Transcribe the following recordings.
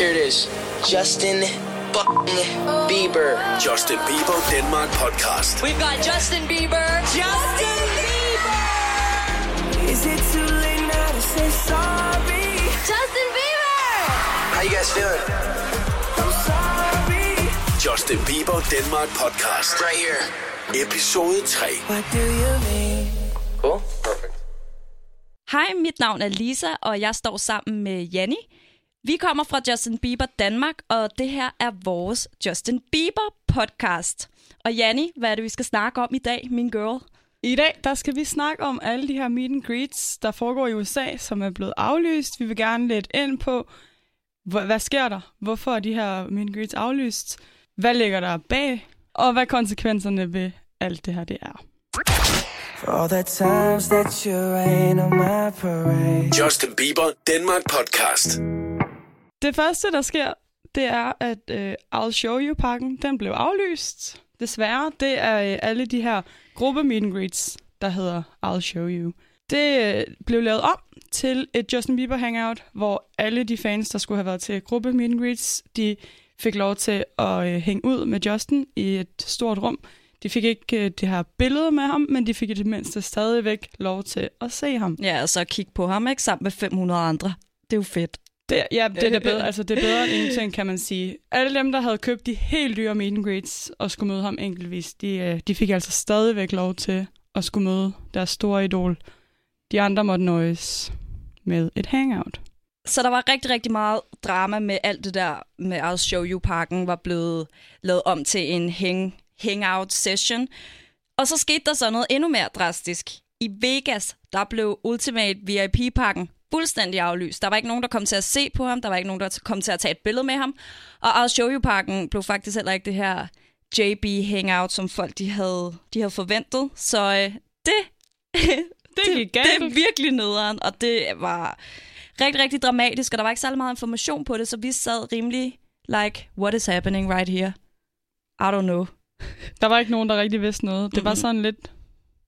Here it is. Justin Bieber. Justin Bieber Denmark podcast. We've got Justin Bieber. Justin Bieber! Is it too late now to say sorry? Justin Bieber! How you guys feeling? I'm sorry. Justin Bieber Denmark podcast. Right here. Episode 3. What do you mean? Cool. Perfect. Hej, mit navn er Lisa, og jeg står sammen med Janni. Vi kommer fra Justin Bieber Danmark, og det her er vores Justin Bieber podcast. Og Janni, hvad er det, vi skal snakke om i dag, min girl? I dag der skal vi snakke om alle de her meet and greets, der foregår i USA, som er blevet aflyst. Vi vil gerne lidt ind på, hvad, hvad sker der? Hvorfor er de her meet and greets aflyst? Hvad ligger der bag? Og hvad konsekvenserne ved alt det her det er. For all the times that you rain on my parade. Justin Bieber Denmark podcast. Det første, der sker, det er, at øh, I'll Show You-pakken, den blev aflyst. Desværre, det er øh, alle de her gruppe meet and greets, der hedder I'll Show You. Det øh, blev lavet om til et Justin Bieber hangout, hvor alle de fans, der skulle have været til gruppe meet and greets, de fik lov til at øh, hænge ud med Justin i et stort rum. De fik ikke øh, det her billede med ham, men de fik i det mindste stadigvæk lov til at se ham. Ja, og så kigge på ham, ikke? Sammen med 500 andre. Det er jo fedt. Det, ja, det er bedre. Altså, det er bedre end ingenting, kan man sige. Alle dem, der havde købt de helt dyre meet and greets og skulle møde ham enkeltvis, de, øh, de fik altså stadigvæk lov til at skulle møde deres store idol. De andre måtte nøjes med et hangout. Så der var rigtig, rigtig meget drama med alt det der med I'll Show You-parken var blevet lavet om til en hang, hangout session. Og så skete der så noget endnu mere drastisk. I Vegas, der blev Ultimate VIP-pakken fuldstændig aflyst. Der var ikke nogen, der kom til at se på ham. Der var ikke nogen, der kom til at tage et billede med ham. Og I'll Show You-pakken blev faktisk heller ikke det her JB hangout, som folk de havde, de havde forventet. Så øh, det, Det galt. det er virkelig nederen, og det var rigtig, rigtig dramatisk, og der var ikke særlig meget information på det, så vi sad rimelig like, what is happening right here? I don't know. Der var ikke nogen, der rigtig vidste noget. Det var Mhm. sådan lidt,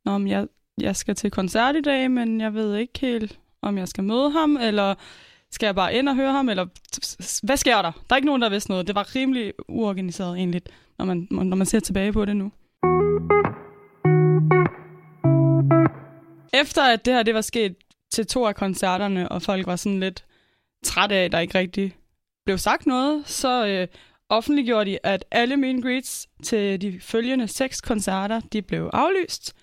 Nå, men jeg, jeg skal til koncert i dag, men jeg ved ikke helt, om jeg skal møde ham, eller skal jeg bare ind og høre ham, eller hvad sker der? Der er ikke nogen, der vidste noget. Det var rimelig uorganiseret egentlig, når man, når man ser tilbage på det nu. Efter at det her det var sket til to af koncerterne, og folk var sådan lidt trætte af, at der ikke rigtig blev sagt noget, så øh, offentliggjorde de, at alle meet greets til de følgende seks koncerter, de blev aflyst.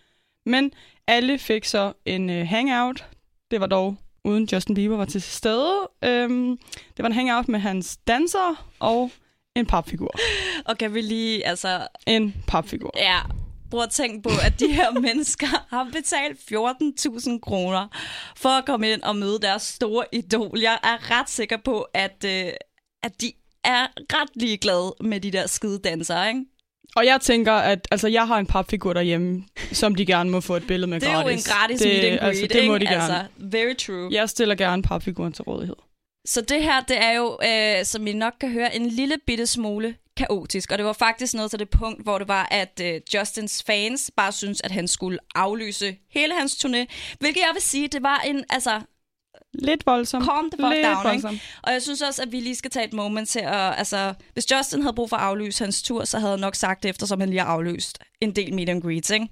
Men alle fik så en øh, hangout. Det var dog uden Justin Bieber var til stede. Øhm, det var en hangout med hans danser og en papfigur. Og kan vi lige, altså, En papfigur. ja, prøv at tænke på, at de her mennesker har betalt 14.000 kroner for at komme ind og møde deres store idol. Jeg er ret sikker på, at, øh, at de er ret ligeglade med de der skide dansere, ikke? Og jeg tænker, at altså, jeg har en papfigur derhjemme, som de gerne må få et billede med Det er gratis. jo en gratis det, meet and greet, altså, det må de gerne. Altså, very true. Jeg stiller gerne papfiguren til rådighed. Så det her, det er jo, øh, som I nok kan høre, en lille bitte smule kaotisk. Og det var faktisk noget til det punkt, hvor det var, at øh, Justins fans bare synes at han skulle aflyse hele hans turné. Hvilket jeg vil sige, det var en, altså, Lidt voldsom. calm the fuck Lidt down, ikke? voldsom. Og jeg synes også, at vi lige skal tage et moment til at, altså, hvis Justin havde brug for at aflyse hans tur, så havde jeg nok sagt det, eftersom han lige har aflyst en del meet and greets, ikke?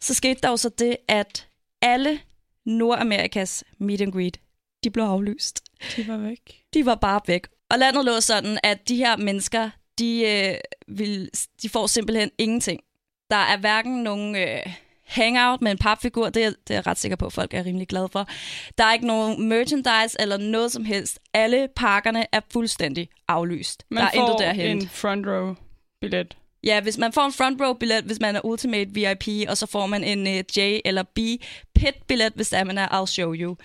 Så skete der jo så det, at alle Nordamerikas meet and greet, de blev aflyst De var væk. de var bare væk. Og landet lå sådan, at de her mennesker, de, øh, vil, de får simpelthen ingenting. Der er hverken nogen øh, hangout med en papfigur, det er, det er jeg ret sikker på, at folk er rimelig glade for. Der er ikke nogen merchandise eller noget som helst. Alle parkerne er fuldstændig aflyst. Man der er får intet derhen. en front row billet. Ja, hvis man får en front row billet, hvis man er Ultimate VIP, og så får man en uh, J eller B pit billet, hvis det er, man er I'll Show You.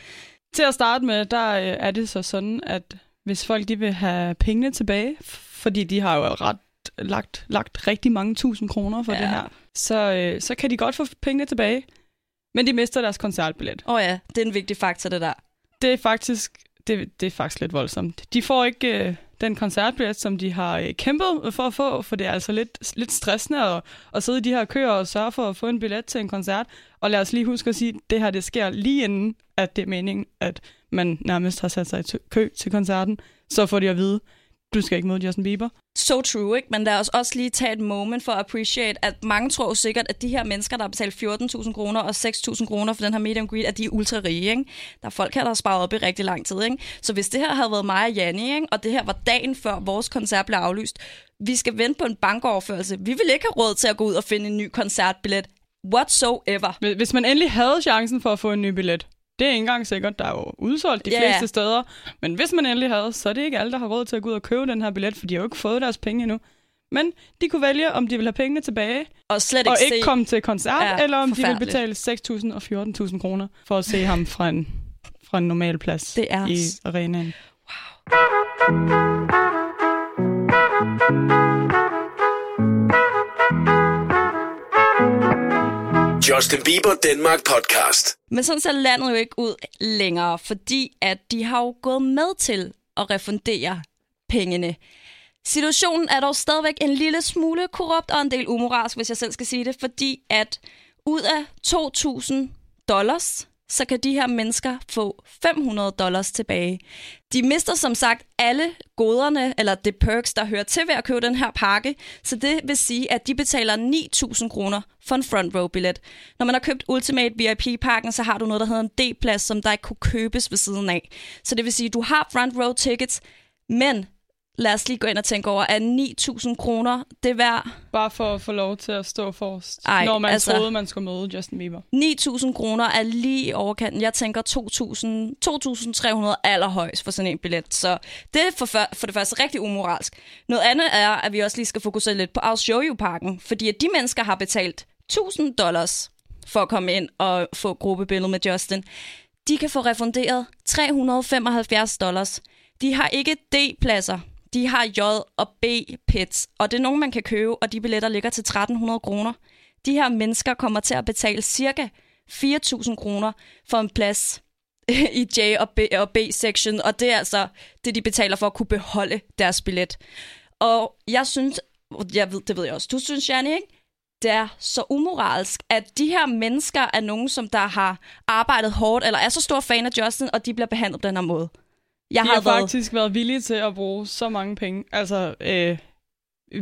Til at starte med, der øh, er det så sådan, at hvis folk de vil have pengene tilbage, fordi de har jo ret lagt, lagt rigtig mange tusind kroner for Ja. det her, så, øh, så kan de godt få pengene tilbage, men de mister deres koncertbillet. Åh oh ja, det er en vigtig faktor, det der. Det er faktisk, det, det er faktisk lidt voldsomt. De får ikke øh, den koncertbillet, som de har øh, kæmpet for at få, for det er altså lidt, lidt stressende at, at sidde i de her køer og sørge for at få en billet til en koncert. Og lad os lige huske at sige, at det her det sker lige inden, at det er meningen, at man nærmest har sat sig i kø til koncerten, så får de at vide, du skal ikke møde Justin Bieber. So true, ikke? Men lad os også lige tage et moment for at appreciate, at mange tror sikkert, at de her mennesker, der har betalt 14.000 kroner og 6.000 kroner for den her medium greet, at de er ultra rige, ikke? Der er folk her, der har sparet op i rigtig lang tid, ikke? Så hvis det her havde været mig og Janni, ikke? og det her var dagen før vores koncert blev aflyst, vi skal vente på en bankoverførelse. Vi vil ikke have råd til at gå ud og finde en ny koncertbillet whatsoever. Hvis man endelig havde chancen for at få en ny billet, det er ikke engang sikkert, der er jo udsolgt de yeah. fleste steder. Men hvis man endelig havde, så er det ikke alle, der har råd til at gå ud og købe den her billet, for de har jo ikke fået deres penge endnu. Men de kunne vælge, om de vil have pengene tilbage, Og slet ikke, og se... ikke komme til koncert, Ja, eller om de vil betale 6.000 og 14.000 kroner for at se ham fra en, fra en normal plads Det er i arenaen. Justin Bieber Danmark podcast. Men sådan ser landet jo ikke ud længere, fordi at de har jo gået med til at refundere pengene. Situationen er dog stadigvæk en lille smule korrupt og en del umoralsk, hvis jeg selv skal sige det, fordi at ud af 2.000 dollars, så kan de her mennesker få 500 dollars tilbage. De mister som sagt alle goderne, eller det perks, der hører til ved at købe den her pakke, så det vil sige, at de betaler 9.000 kroner for en front row billet. Når man har købt Ultimate VIP-pakken, så har du noget, der hedder en D-plads, som der ikke kunne købes ved siden af. Så det vil sige, at du har front row tickets, men lad os lige gå ind og tænke over, at 9.000 kroner, det er værd Bare for at få lov til at stå forrest, Ej, når man altså- troede, man skulle møde Justin Bieber. 9.000 kroner er lige i overkanten. Jeg tænker 2.000 2.300 allerhøjst for sådan en billet. Så det er for, for det første rigtig umoralsk. Noget andet er, at vi også lige skal fokusere lidt på I'll Show You-pakken. Fordi at de mennesker har betalt 1.000 dollars for at komme ind og få gruppebillede med Justin. De kan få refunderet 375 dollars. De har ikke D-pladser. De har J- og B-pits, og det er nogen, man kan købe, og de billetter ligger til 1300 kroner. De her mennesker kommer til at betale cirka 4.000 kroner for en plads i J- og B- og B-section, og det er altså det, de betaler for at kunne beholde deres billet. Og jeg synes, jeg ved, det ved jeg også, du synes, Janne, ikke? Det er så umoralsk, at de her mennesker er nogen, som der har arbejdet hårdt, eller er så stor fan af Justin, og de bliver behandlet på den her måde. Jeg De har har været... faktisk været villige til at bruge så mange penge. Altså, øh,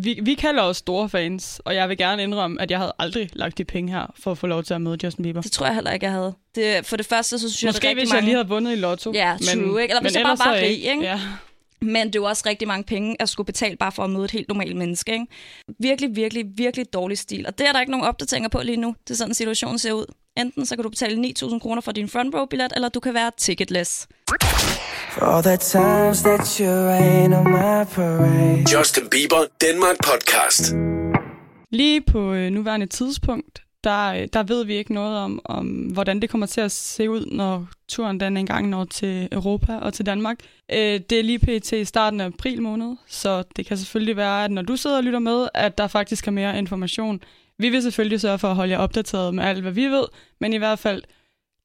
vi, vi kalder os store fans, og jeg vil gerne indrømme, at jeg havde aldrig lagt de penge her, for at få lov til at møde Justin Bieber. Det tror jeg heller ikke, jeg havde. Det, for det første, så synes jeg, Måske det er hvis mange... jeg lige havde vundet i lotto. Ja, true, ikke? Eller hvis jeg bare var rig, ikke? Ja. Men det er jo også rigtig mange penge at skulle betale bare for at møde et helt normalt menneske. Ikke? Virkelig, virkelig, virkelig dårlig stil. Og det er der ikke nogen opdateringer på lige nu. Det er sådan, situationen ser ud. Enten så kan du betale 9.000 kroner for din front row billet, eller du kan være ticketless. For all the times that you rain on my parade. Justin Bieber Danmark podcast. Lige på øh, nuværende tidspunkt, der, øh, der ved vi ikke noget om, om, hvordan det kommer til at se ud, når turen den engang når til Europa og til Danmark. Øh, det er lige pt. i starten af april måned, så det kan selvfølgelig være, at når du sidder og lytter med, at der faktisk er mere information. Vi vil selvfølgelig sørge for at holde jer opdateret med alt, hvad vi ved, men i hvert fald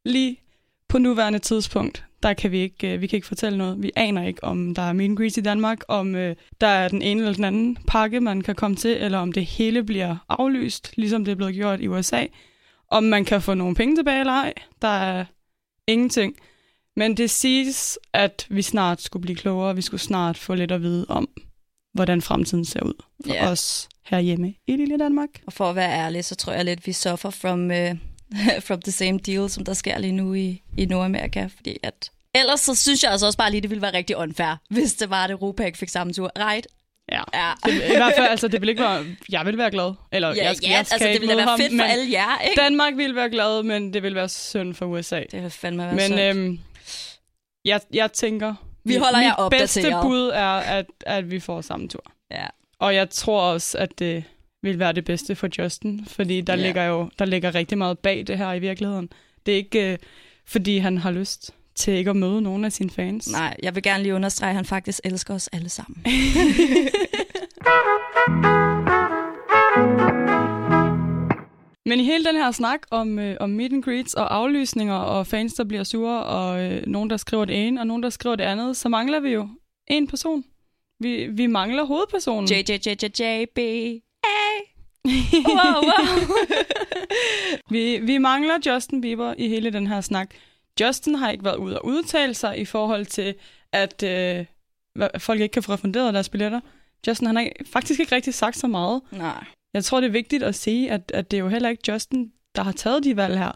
lige på nuværende tidspunkt, der kan vi ikke, øh, vi kan ikke fortælle noget. Vi aner ikke, om der er meet and greets i Danmark, om øh, der er den ene eller den anden pakke, man kan komme til, eller om det hele bliver aflyst, ligesom det er blevet gjort i USA. Om man kan få nogle penge tilbage eller ej, der er ingenting. Men det siges, at vi snart skulle blive klogere, vi skulle snart få lidt at vide om, hvordan fremtiden ser ud for Ja. os herhjemme i lille Danmark. Og for at være ærlig, så tror jeg lidt, vi suffer from, uh, from the same deal, som der sker lige nu i, i Nordamerika. Fordi at Ellers så synes jeg altså også bare lige, det ville være rigtig unfair, hvis det var, at Europa ikke fik samme tur. Right? Ja. Ja. Det, I hvert fald, altså, det vil ikke være... Jeg vil være glad. Eller, Ja, jeg, skal, ja jeg skal altså det ville være ham, fedt for alle jer, ikke? Danmark ville være glad, men det vil være synd for USA. Det vil fandme være Men sundt. øhm, jeg, jeg tænker... Vi holder mit jer opdateret. bedste bud er, at, at vi får samme tur. Ja. Og jeg tror også, at det vil være det bedste for Justin, fordi der Ja. ligger jo der ligger rigtig meget bag det her i virkeligheden. Det er ikke, øh, fordi han har lyst til ikke at møde nogen af sine fans. Nej, jeg vil gerne lige understrege, at han faktisk elsker os alle sammen. Men i hele den her snak om, øh, om meet and greets og aflysninger og fans, der bliver sure, og øh, nogen, der skriver det ene, og nogen, der skriver det andet, så mangler vi jo en person. Vi, vi mangler hovedpersonen. JJJJJB. Hey. Wow, wow. Vi, vi mangler Justin Bieber i hele den her snak. Justin har ikke været ude og udtale sig i forhold til, at øh, folk ikke kan få refunderet deres billetter. Justin han har faktisk ikke rigtig sagt så meget. Nej. Jeg tror, det er vigtigt at sige, at, at det er jo heller ikke Justin, der har taget de valg her.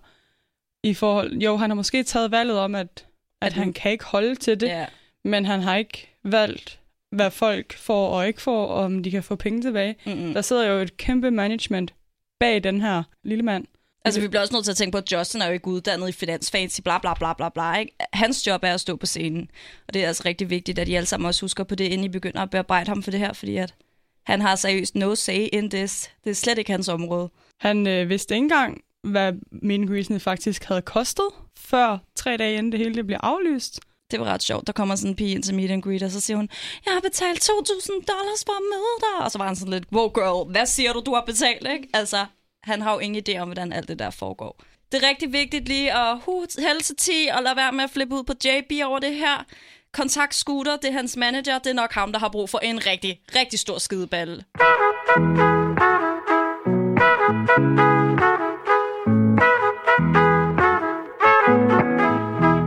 I forhold, jo, han har måske taget valget om, at, at han kan ikke holde til det, Ja. men han har ikke valgt, hvad folk får og ikke får, og om de kan få penge tilbage. Mm-mm. Der sidder jo et kæmpe management bag den her lille mand. Altså, vi bliver også nødt til at tænke på, at Justin er jo ikke uddannet i finansfancy, bla bla bla bla bla. Ikke? Hans job er at stå på scenen. Og det er altså rigtig vigtigt, at I alle sammen også husker på det, inden I begynder at bearbejde ham for det her, fordi at han har seriøst no say in this. Det er slet ikke hans område. Han øh, vidste ikke engang, hvad greetsene faktisk havde kostet, før tre dage inden det hele det blev aflyst. Det var ret sjovt. Der kommer sådan en pige ind til meet and greet, og så siger hun, jeg har betalt 2.000 dollars for at møde dig. Og så var han sådan lidt, wow girl, hvad siger du, du har betalt, ikke? Altså, han har jo ingen idé om, hvordan alt det der foregår. Det er rigtig vigtigt lige at uh, hælde til 10 og lade være med at flippe ud på JB over det her. Kontakt Scooter, det er hans manager. Det er nok ham, der har brug for en rigtig, rigtig stor skideballe.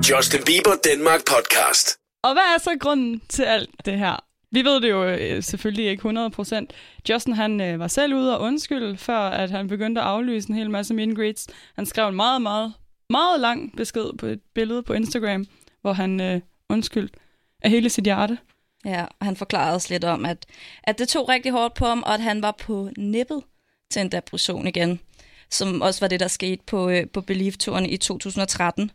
Justin Bieber Danmark podcast. Og hvad er så grunden til alt det her? Vi ved det jo øh, selvfølgelig ikke 100%. Justin han øh, var selv ude og undskylde, før at han begyndte at aflyse en hel masse meet greets. Han skrev en meget, meget, meget lang besked på et billede på Instagram, hvor han øh, undskyldt af hele sit hjerte. Ja, og han forklarede os lidt om, at, at det tog rigtig hårdt på ham, og at han var på nippet til en depression igen, som også var det, der skete på, øh, på Believe-turen i 2013.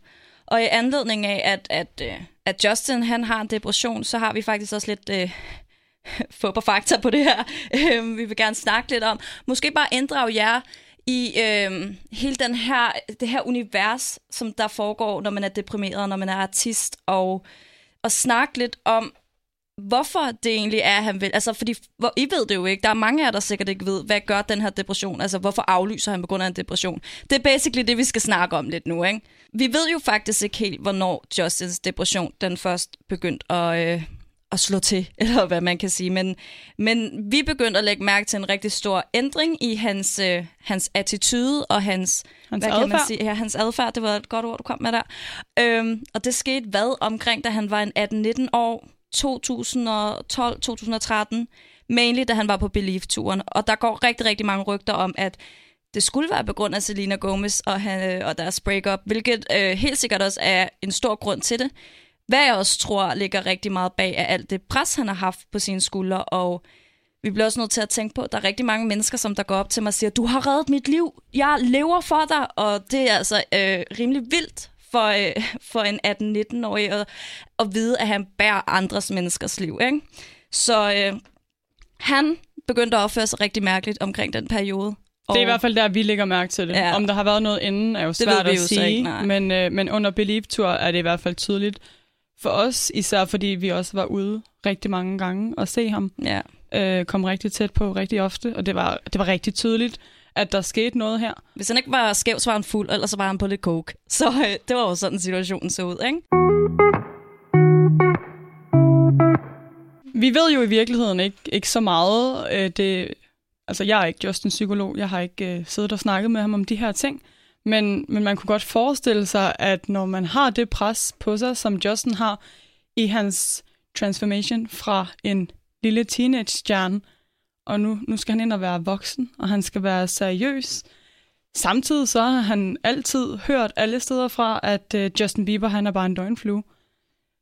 Og i anledning af, at, at, øh, at Justin han har en depression, så har vi faktisk også lidt øh, få på fakta på det her. Øh, vi vil gerne snakke lidt om. Måske bare inddrage jer i øh, hele den her, det her univers, som der foregår, når man er deprimeret, når man er artist, og, og snakke lidt om, hvorfor det egentlig er, han vil. Altså, fordi hvor, I ved det jo ikke. Der er mange af jer, der sikkert ikke ved, hvad gør den her depression? Altså, hvorfor aflyser han på grund af en depression? Det er basically det, vi skal snakke om lidt nu, ikke? Vi ved jo faktisk ikke helt, hvornår Justins depression den først begyndte at, øh, at slå til, eller hvad man kan sige. Men, men vi begyndte at lægge mærke til en rigtig stor ændring i hans, øh, hans attitude og hans, Hans hvad kan man adfærd. sige? Ja, hans adfærd, det var et godt ord, du kom med der. Øhm, og det skete hvad omkring, da han var en 18-19 år, 2012-2013, mainly da han var på Believe-turen. Og der går rigtig, rigtig mange rygter om, at det skulle være på grund af Selena Gomez og, han, og deres breakup, hvilket øh, helt sikkert også er en stor grund til det. Hvad jeg også tror ligger rigtig meget bag af alt det pres, han har haft på sine skuldre, og vi bliver også nødt til at tænke på, at der er rigtig mange mennesker, som der går op til mig og siger, du har reddet mit liv, jeg lever for dig, og det er altså øh, rimelig vildt for, øh, for en 18-19-årig at, at vide, at han bærer andres menneskers liv. Ikke? Så øh, han begyndte at opføre sig rigtig mærkeligt omkring den periode. Det er i hvert fald der, vi lægger mærke til det. Ja. Om der har været noget inden, er jo svært vi at sige. ikke, nej. men, øh, men under Believe-tur er det i hvert fald tydeligt for os, især fordi vi også var ude rigtig mange gange og se ham Ja. øh, komme rigtig tæt på rigtig ofte, og det var, det var rigtig tydeligt, at der skete noget her. Hvis han ikke var skæv, så var han fuld, ellers så var han på lidt coke. Så øh, det var jo sådan, situationen så ud, ikke? Vi ved jo i virkeligheden ikke, ikke så meget. Øh, det, altså, jeg er ikke Justin psykolog. Jeg har ikke øh, siddet og snakket med ham om de her ting. Men, men man kunne godt forestille sig, at når man har det pres på sig, som Justin har i hans transformation fra en lille teenage-stjerne, og nu, nu skal han ind og være voksen, og han skal være seriøs. Samtidig så har han altid hørt alle steder fra, at øh, Justin Bieber han er bare en døgnflue.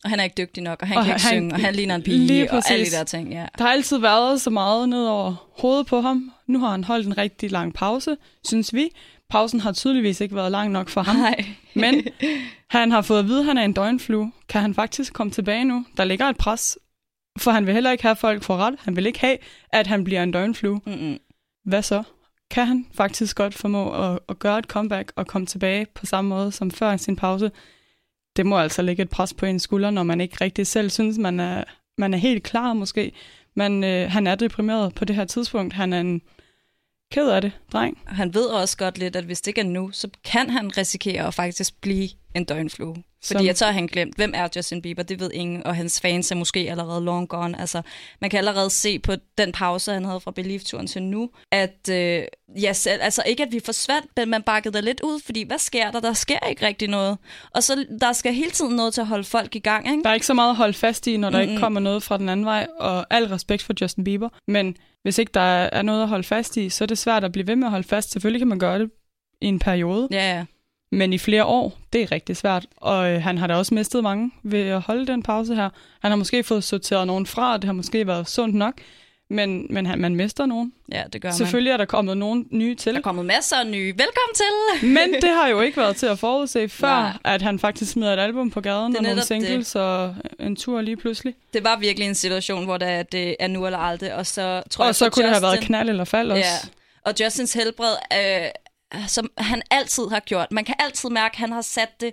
Og han er ikke dygtig nok, og han Og kan ikke han- synge, og han ligner en pige, og alle de der ting, ja. Der har altid været så meget ned over hovedet på ham. Nu har han holdt en rigtig lang pause, synes vi. Pausen har tydeligvis ikke været lang nok for ham. Nej. Men han har fået at vide, at han er en døgnflue. Kan han faktisk komme tilbage nu? Der ligger et pres, for han vil heller ikke have, folk får ret. Han vil ikke have, at han bliver en døgnflue. Mm-mm. Hvad så? Kan han faktisk godt formå at, at gøre et comeback og komme tilbage på samme måde som før sin pause? Det må altså lægge et pres på en skulder, når man ikke rigtig selv synes, man er, man er helt klar måske. Men øh, han er deprimeret på det her tidspunkt. Han er en ked af det, dreng. Han ved også godt lidt, at hvis det ikke er nu, så kan han risikere at faktisk blive en døgnflue. Fordi at så har han glemt, hvem er Justin Bieber, det ved ingen, og hans fans er måske allerede long gone. Altså, man kan allerede se på den pause, han havde fra Believe-turen til nu, at øh, ja, selv, altså ikke at vi forsvandt, men man bakkede der lidt ud, fordi hvad sker der? Der sker ikke rigtig noget. Og så der skal hele tiden noget til at holde folk i gang, ikke? Der er ikke så meget at holde fast i, når der Mm-mm. ikke kommer noget fra den anden vej, og al respekt for Justin Bieber. Men hvis ikke der er noget at holde fast i, så er det svært at blive ved med at holde fast. Selvfølgelig kan man gøre det i en periode, Ja, ja. men i flere år, det er rigtig svært. Og øh, han har da også mistet mange ved at holde den pause her. Han har måske fået sorteret nogen fra, og det har måske været sundt nok, men, men han, man mister nogen. Ja, det gør man. Selvfølgelig er der kommet nogen nye til. Der er kommet masser af nye. Velkommen til! Men det har jo ikke været til at forudse før, Nej. at han faktisk smider et album på gaden Det og nogle singles og en tur lige pludselig. Det var virkelig en situation, hvor der, det er nu eller aldrig, og så tror jeg, Og så for kunne det have været Justin- knald eller fald også. Ja, og Justins helbred, øh, som han altid har gjort. Man kan altid mærke, at han har sat det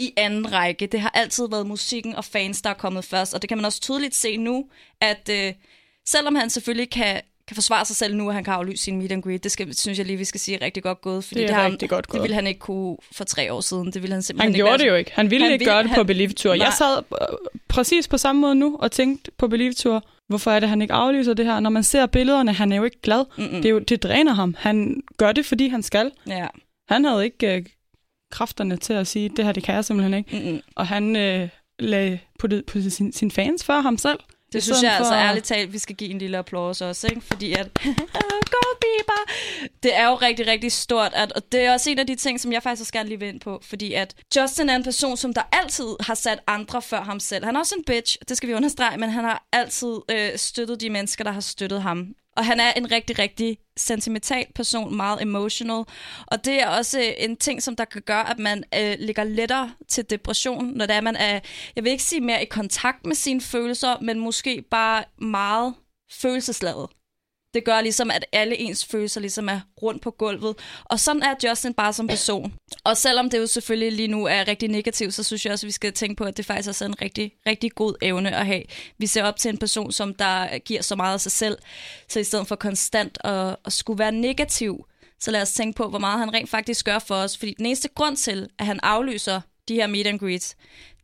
i anden række. Det har altid været musikken og fans, der er kommet først. Og det kan man også tydeligt se nu, at øh, selvom han selvfølgelig kan, kan forsvare sig selv nu, at han kan aflyse sin meet and greet, det skal, synes jeg lige, vi skal sige rigtig godt gået. Fordi Det er har han- rigtig godt Det gået. ville han ikke kunne for tre år siden. Det ville han simpelthen Han ikke gjorde være- det jo ikke. Han ville Han ikke vil- gøre det på han- Believe-tur. Jeg Nej. sad øh, præcis på samme måde nu og tænkte på Believe-tur, hvorfor er det, han ikke aflyser det her? Når man ser billederne, han er jo ikke glad. Mm-mm. Det, er jo, det dræner ham. Han gør det, fordi han skal. Ja. Han havde ikke øh, kræfterne til at sige, det her, det kan jeg simpelthen ikke. Mm-mm. Og han øh, lagde på, det, på sin, sin fans før ham selv. Det I synes jeg altså for- ærligt talt, vi skal give en lille applaus også, ikke? Fordi at, go Bieber! Det er jo rigtig, rigtig stort, at, og det er også en af de ting, som jeg faktisk også gerne lige vil ind på, fordi at Justin er en person, som der altid har sat andre før ham selv. Han er også en bitch, det skal vi understrege, men han har altid øh, støttet de mennesker, der har støttet ham. Og han er en rigtig, rigtig sentimental person, meget emotional. Og det er også øh, en ting, som der kan gøre, at man øh, ligger lettere til depression, når det er, man er, jeg vil ikke sige mere i kontakt med sine følelser, men måske bare meget følelsesladet. Det gør ligesom, at alle ens følelser ligesom er rundt på gulvet. Og sådan er Justin bare som person. Og selvom det jo selvfølgelig lige nu er rigtig negativt, så synes jeg også, at vi skal tænke på, at det faktisk også er en rigtig, rigtig god evne at have. Vi ser op til en person, som der giver så meget af sig selv. Så i stedet for konstant at, at skulle være negativ, så lad os tænke på, hvor meget han rent faktisk gør for os. Fordi den eneste grund til, at han aflyser de her meet and greets,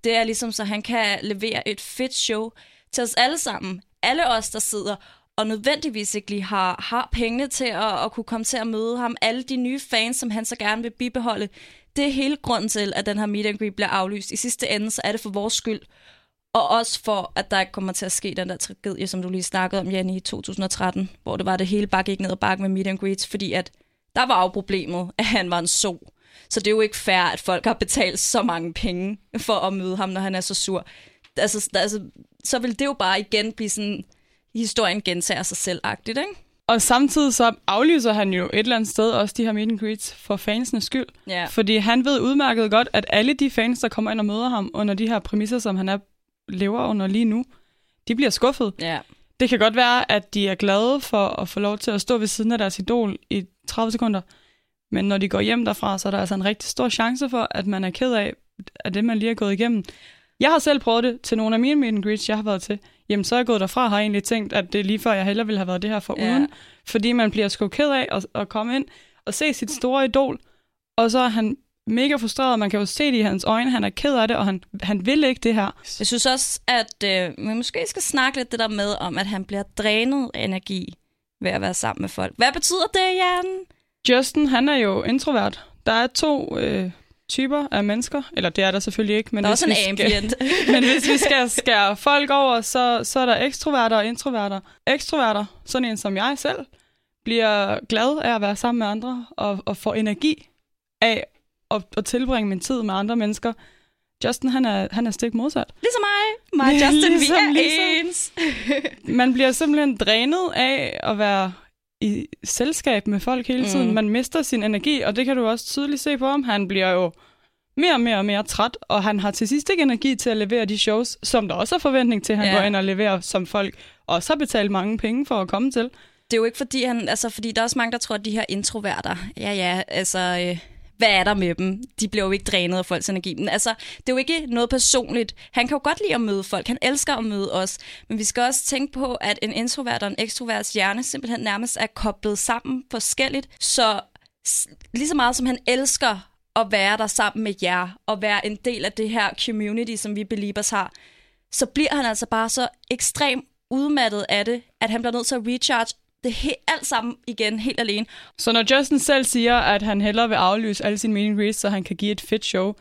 det er ligesom, så han kan levere et fedt show til os alle sammen. Alle os, der sidder og nødvendigvis ikke lige har, har pengene til at, at kunne komme til at møde ham. Alle de nye fans, som han så gerne vil bibeholde. Det er hele grunden til, at den her meet and greet bliver aflyst. I sidste ende, så er det for vores skyld. Og også for, at der ikke kommer til at ske den der tragedie, som du lige snakkede om, Janne, i 2013, hvor det var det hele bare gik ned og bakke med meet and greets, fordi at der var jo problemet, at han var en so. Så det er jo ikke fair, at folk har betalt så mange penge for at møde ham, når han er så sur. Altså, altså, så vil det jo bare igen blive sådan, historien gentager sig selv-agtigt, ikke? Og samtidig så aflyser han jo et eller andet sted også de her meet and greets for fansenes skyld. Ja. Fordi han ved udmærket godt, at alle de fans, der kommer ind og møder ham under de her præmisser, som han er, lever under lige nu, de bliver skuffet. Ja. Det kan godt være, at de er glade for at få lov til at stå ved siden af deres idol i 30 sekunder. Men når de går hjem derfra, så er der altså en rigtig stor chance for, at man er ked af, af det, man lige er gået igennem. Jeg har selv prøvet det til nogle af mine meet and greets, jeg har været til. Jamen, så er jeg gået derfra og har egentlig tænkt, at det er lige før, jeg hellere ville have været det her for Ja. uden. Fordi man bliver sgu ked af at, at komme ind og se sit store idol. Og så er han mega frustreret, man kan jo se det i hans øjne, han er ked af det, og han, han vil ikke det her. Jeg synes også, at øh, man måske skal snakke lidt det der med, om at han bliver drænet af energi ved at være sammen med folk. Hvad betyder det, Jan? Justin, han er jo introvert. Der er to øh, typer af mennesker, eller det er der selvfølgelig ikke, men Der er også en vi skal- ambient. Men hvis vi skal skære folk over, så, så er der ekstroverter og introverter. Ekstroverter, sådan en som jeg selv, bliver glad af at være sammen med andre og, og får energi af at, at tilbringe min tid med andre mennesker. Justin, han er, han er stik modsat. ligesom mig. Mig og Justin, Ligesom, vi er ligesom. ens. Man bliver simpelthen drænet af at være i selskab med folk hele tiden. Mm. Man mister sin energi, og det kan du også tydeligt se på ham. Han bliver jo mere og mere og mere træt, og han har til sidst ikke energi til at levere de shows, som der også er forventning til, at han Ja. går ind og leverer, som folk også har betalt mange penge for at komme til. Det er jo ikke fordi, han, altså, fordi der er også mange, der tror, at de her introverter, ja ja, altså, øh, hvad er der med dem? De bliver jo ikke drænet af folks energi. Men altså, det er jo ikke noget personligt. Han kan jo godt lide at møde folk. Han elsker at møde os. Men vi skal også tænke på, at en introvert og en ekstroverts hjerne simpelthen nærmest er koblet sammen forskelligt. Så lige så meget som han elsker at være der sammen med jer, og være en del af det her community, som vi Beliebers har, så bliver han altså bare så ekstremt udmattet af det, at han bliver nødt til at recharge det he- alt sammen igen helt alene. Så når Justin selv siger, at han hellere vil aflyse alle sine meeting greets, så han kan give et fedt show,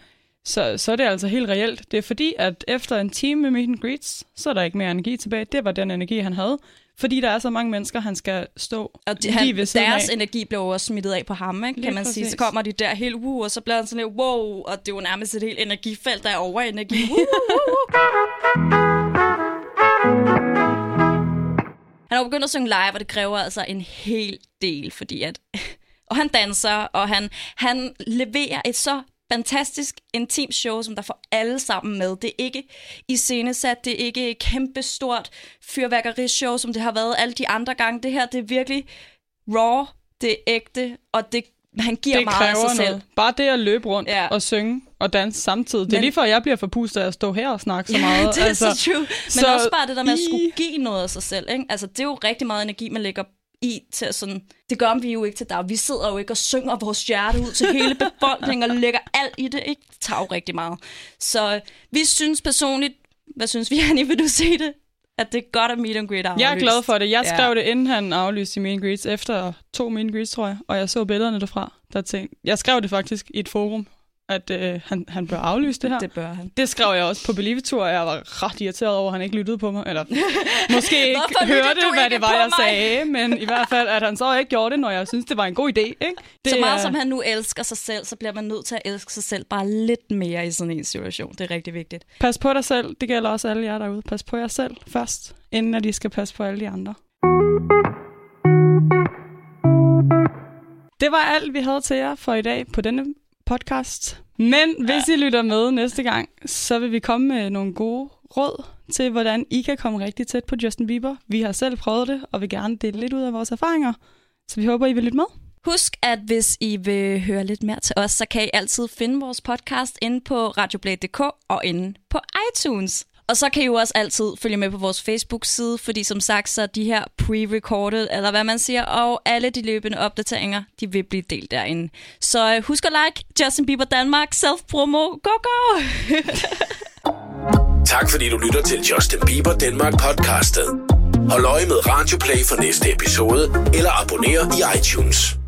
så, så er det altså helt reelt. Det er fordi, at efter en time med meeting greets, så er der ikke mere energi tilbage. Det var den energi, han havde. Fordi der er så mange mennesker, han skal stå Og de, lige han, ved siden deres af. energi blev også smittet af på ham, ikke, Lige kan man sige. Så præcis. kommer de der helt, uh, og så bliver han sådan lidt, wow, og det er jo nærmest et helt energifelt, der er over energi. Uh, uh, uh. Han har begyndt at synge live, og det kræver altså en hel del, fordi at... Og han danser, og han, han leverer et så fantastisk intimt show, som der får alle sammen med. Det er ikke iscenesat, det er ikke et kæmpestort fyrværkerishow, som det har været alle de andre gange. Det her, det er virkelig raw, det er ægte, og det, han giver det meget af sig selv. noget. Bare det at løbe rundt ja. og synge og danse samtidig. Det er Men- lige før, jeg bliver forpustet af at stå her og snakke så meget. det er altså, så true. Men så også bare det der med at skulle give noget af sig selv. Ikke? Altså, det er jo rigtig meget energi, man lægger i til sådan... Det gør vi jo ikke til dig. Vi sidder jo ikke og synger vores hjerte ud til hele befolkningen og lægger alt i det. Ikke? Det tager jo rigtig meget. Så vi synes personligt... Hvad synes vi, Annie? Vil du se det? At det er godt at meet and greet er Jeg er aflyst. glad for det. Jeg Ja. skrev det, inden han aflyste meet and greets, efter to meet and greets, tror jeg, og jeg så billederne derfra. Der tænkte, jeg skrev det faktisk i et forum, at øh, han, han bør aflyse det her. Det bør han. Det skrev jeg også på Believe-tur, og jeg var ret irriteret over, at han ikke lyttede på mig. Eller måske ikke hørte, hvad ikke det var, jeg mig? sagde. Men i hvert fald, at han så ikke gjorde det, når jeg synes, det var en god idé. Ikke? Det Så meget er- som han nu elsker sig selv, så bliver man nødt til at elske sig selv bare lidt mere i sådan en situation. Det er rigtig vigtigt. Pas på dig selv. Det gælder også alle jer derude. Pas på jer selv først, inden at I skal passe på alle de andre. Det var alt, vi havde til jer for i dag på denne podcast. Men hvis I lytter med næste gang, så vil vi komme med nogle gode råd til, hvordan I kan komme rigtig tæt på Justin Bieber. Vi har selv prøvet det, og vil gerne dele lidt ud af vores erfaringer. Så vi håber, I vil lytte med. Husk, at hvis I vil høre lidt mere til os, så kan I altid finde vores podcast inde på radioblad.dk og inde på iTunes. Og så kan I jo også altid følge med på vores Facebook-side, fordi som sagt, så er de her pre-recorded, eller hvad man siger, og alle de løbende opdateringer, de vil blive delt derinde. Så øh, husk at like Justin Bieber Danmark, self-promo, go go! Tak fordi du lytter til Justin Bieber Danmark podcastet. Hold øje med Radioplay for næste episode, eller abonner i iTunes.